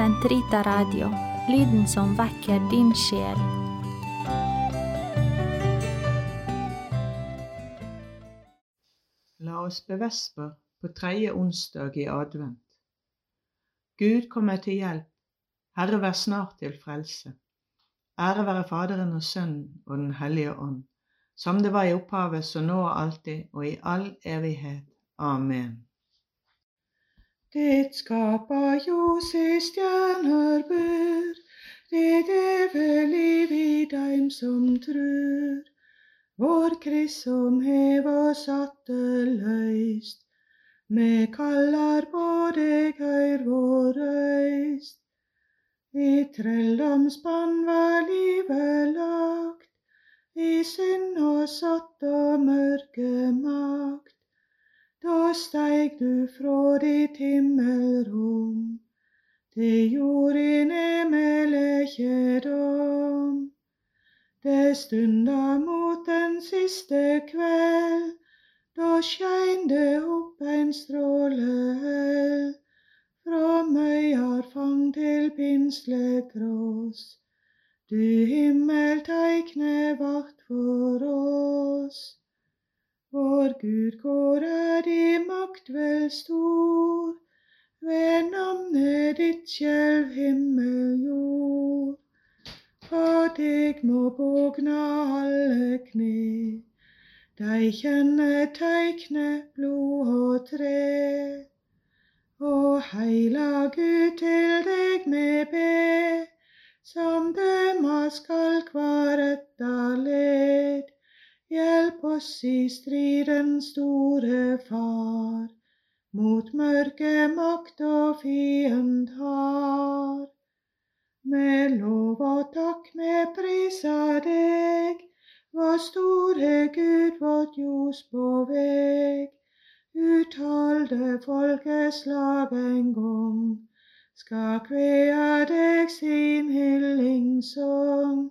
Sentrita Radio, lyden som vekker din sjel. La oss bevespe på tredje onsdag i advent. Gud kommer til hjelp, Herre vær snart til frelse. Ære være Faderen og Sønnen og Den hellige ånd, som det var i opphavet, så nå og alltid og i all evighet. Amen. Det skaper ljos i stjerner bør, det evige liv i dem som trur. Vår Krist som hev oss atte løyst, me kallar på deg, høyr vår røyst. I trelldomsband var livet lagt, i synd og satt og mørke du fra ditt himmelrom, til jord i nemelekjedom. Det stunda mot den siste kveld, da skein det opp en stråle. Fra Møyarfang til Pinslekross, du himmelteikne vart for oss. Vår Gud, går er i makt vel stor, ved navnet ditt skjelv himmel jord. For deg må bogna alle kne, dei kjenneteikne blod og tre. Og heila Gud til deg me be, som dømma skal kvare oss i striden, store Far, mot mørke makt og fiend har. Med lov og takk me priser deg, vår store Gud, vårt ljos på veg. Uttalte folkeslag en gang, skal kvea deg sin hyllingssong.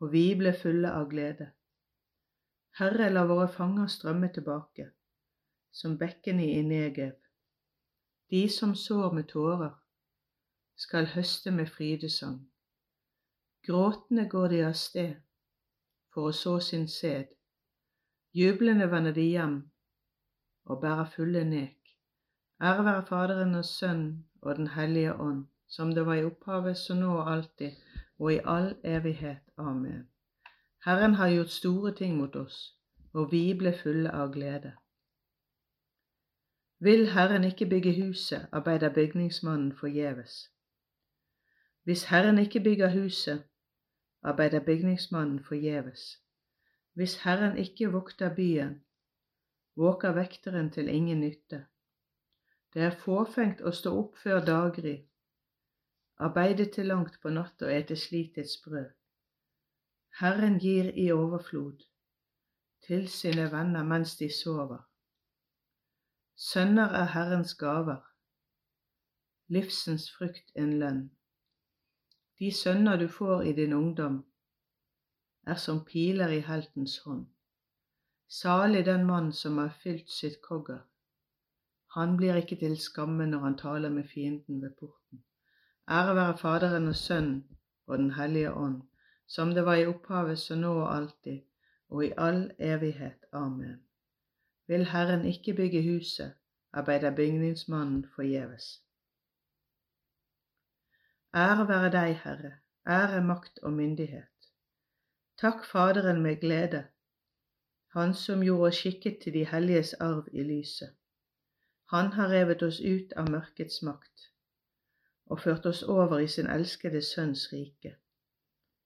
og vi ble fulle av glede. Herre, la våre fanger strømme tilbake, som bekkene i Negev. De som sår med tårer, skal høste med frydesang. Gråtende går de av sted for å så sin sæd. Jublende vender de hjem og bærer fulle nek. Ære være Faderen og Sønnen og Den hellige ånd, som det var i opphavet, så nå og alltid, og i all evighet. Amen. Herren har gjort store ting mot oss, og vi ble fulle av glede. Vil Herren ikke bygge huset, arbeider bygningsmannen forgjeves. Hvis Herren ikke bygger huset, arbeider bygningsmannen forgjeves. Hvis Herren ikke vokter byen, våker vekteren til ingen nytte. Det er fåfengt å stå opp før daggry, arbeide til langt på natt og ete slitets brød. Herren gir i overflod til sine venner mens de sover. Sønner er Herrens gaver, livsens frukt en lønn. De sønner du får i din ungdom, er som piler i heltens hånd. Salig den mann som har fylt sitt kogger. Han blir ikke til skamme når han taler med fienden ved porten. Ære være Faderen og Sønnen og Den hellige ånd, som det var i opphavet, så nå og alltid, og i all evighet. Amen. Vil Herren ikke bygge huset, arbeider bygningsmannen forgjeves. Ære være deg, Herre, ære, makt og myndighet. Takk Faderen med glede, Han som gjorde oss skikket til de helliges arv i lyset. Han har revet oss ut av mørkets makt og ført oss over i sin elskede Sønns rike.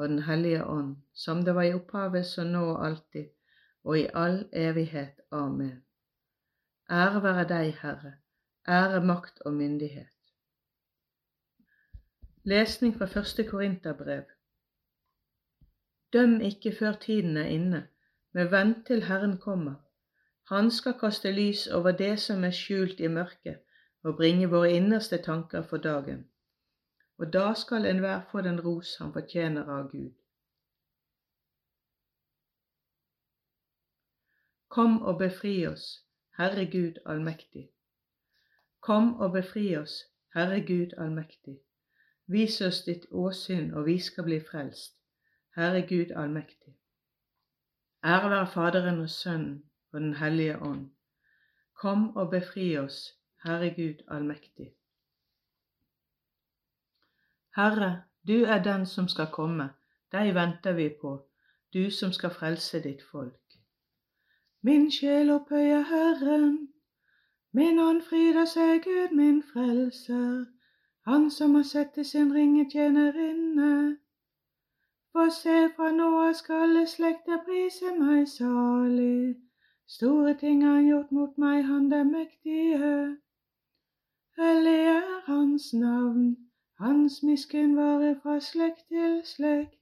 og Den hellige ånd, som det var i opphavet, så nå og alltid, og i all evighet. Amen. Ære være deg, Herre, ære, makt og myndighet. Lesning fra første Korinterbrev. Døm ikke før tiden er inne, men vent til Herren kommer. Han skal kaste lys over det som er skjult i mørket, og bringe våre innerste tanker for dagen og da skal enhver få den ros han fortjener av Gud. Kom og befri oss, Herre Gud allmektig. Kom og befri oss, Herre Gud allmektig. Vis oss ditt åsyn, og vi skal bli frelst, Herre Gud allmektig. Ære være Faderen og Sønnen og Den hellige ånd. Kom og befri oss, Herre Gud allmektig. Herre, du er den som skal komme, deg venter vi på, du som skal frelse ditt folk. Min sjel opphøyer Herren, min ånd fryder seg Gud min frelser, han som har sett til sin ringe tjenerinne. For se, fra nå av skal slekter prise meg salig, store ting har han gjort mot meg, han den mektige. Hellig er hans navn. Hans miskunn varer fra slekt til slekt.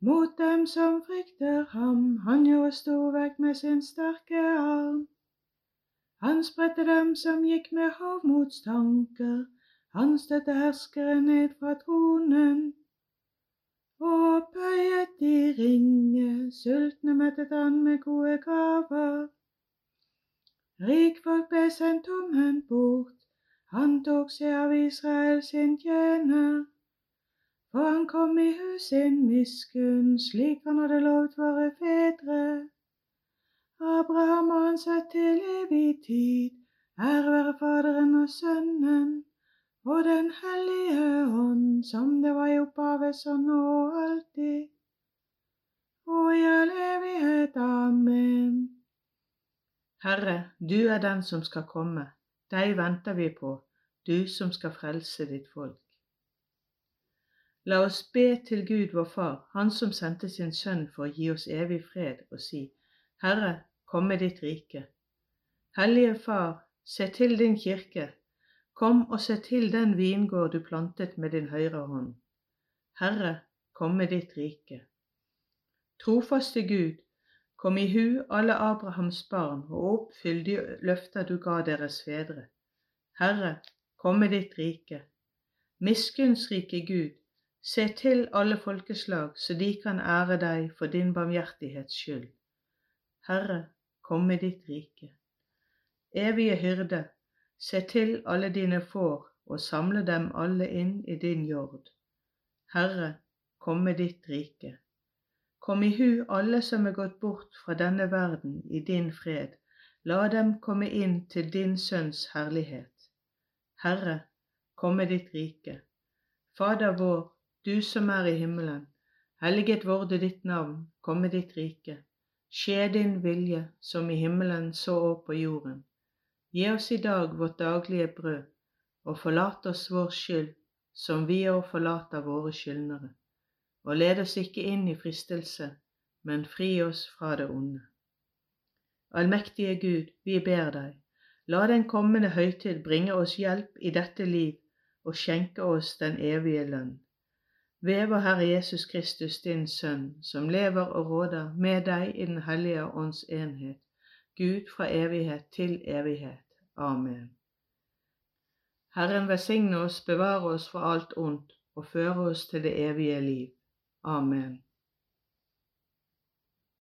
Mot dem som frykter ham, han gjorde storverk med sin sterke arm. Han spredte dem som gikk med hovmodstanker, han støtte herskere ned fra tronen. Og bøyet de ringe, sultne mettet han med gode gaver. Rikfolk ble sendt tomhendt bort, han tok seg av Israel sin tjener, for han kom i hus sin miskunn, slik han hadde lovt våre fedre. Abraham og han sett til evig tid, ære være Faderen og Sønnen og Den hellige ånd, som det var i opphavet, så nå og alltid, og i all evighet. Amen. Herre, du er den som skal komme. Deg venter vi på, du som skal frelse ditt folk. La oss be til Gud vår Far, Han som sendte sin Sønn for å gi oss evig fred, og si, Herre, kom med ditt rike. Hellige Far, se til din kirke, kom og se til den vingård du plantet med din høyre hånd. Herre, kom med ditt rike. Trofaste Gud, Kom i hu alle Abrahams barn, og oppfyll de løfter du ga deres fedre. Herre, kom med ditt rike. Miskunnsrike Gud, se til alle folkeslag, så de kan ære deg for din barmhjertighets skyld. Herre, kom med ditt rike. Evige hyrde, se til alle dine får, og samle dem alle inn i din jord. Herre, kom med ditt rike. Kom i hu alle som er gått bort fra denne verden i din fred, la dem komme inn til din Sønns herlighet. Herre, kom med ditt rike. Fader vår, du som er i himmelen. Helliget vorde ditt navn, kom med ditt rike. Skje din vilje, som i himmelen så òg på jorden. Gi oss i dag vårt daglige brød, og forlat oss vår skyld, som vi òg forlater våre skyldnere og led oss ikke inn i fristelse, men fri oss fra det onde. Allmektige Gud, vi ber deg, la den kommende høytid bringe oss hjelp i dette liv og skjenke oss den evige lønn. Ved vår Herre Jesus Kristus, din Sønn, som lever og råder med deg i Den hellige ånds enhet, Gud fra evighet til evighet. Amen. Herren velsigne oss, bevare oss for alt ondt og føre oss til det evige liv. Amen.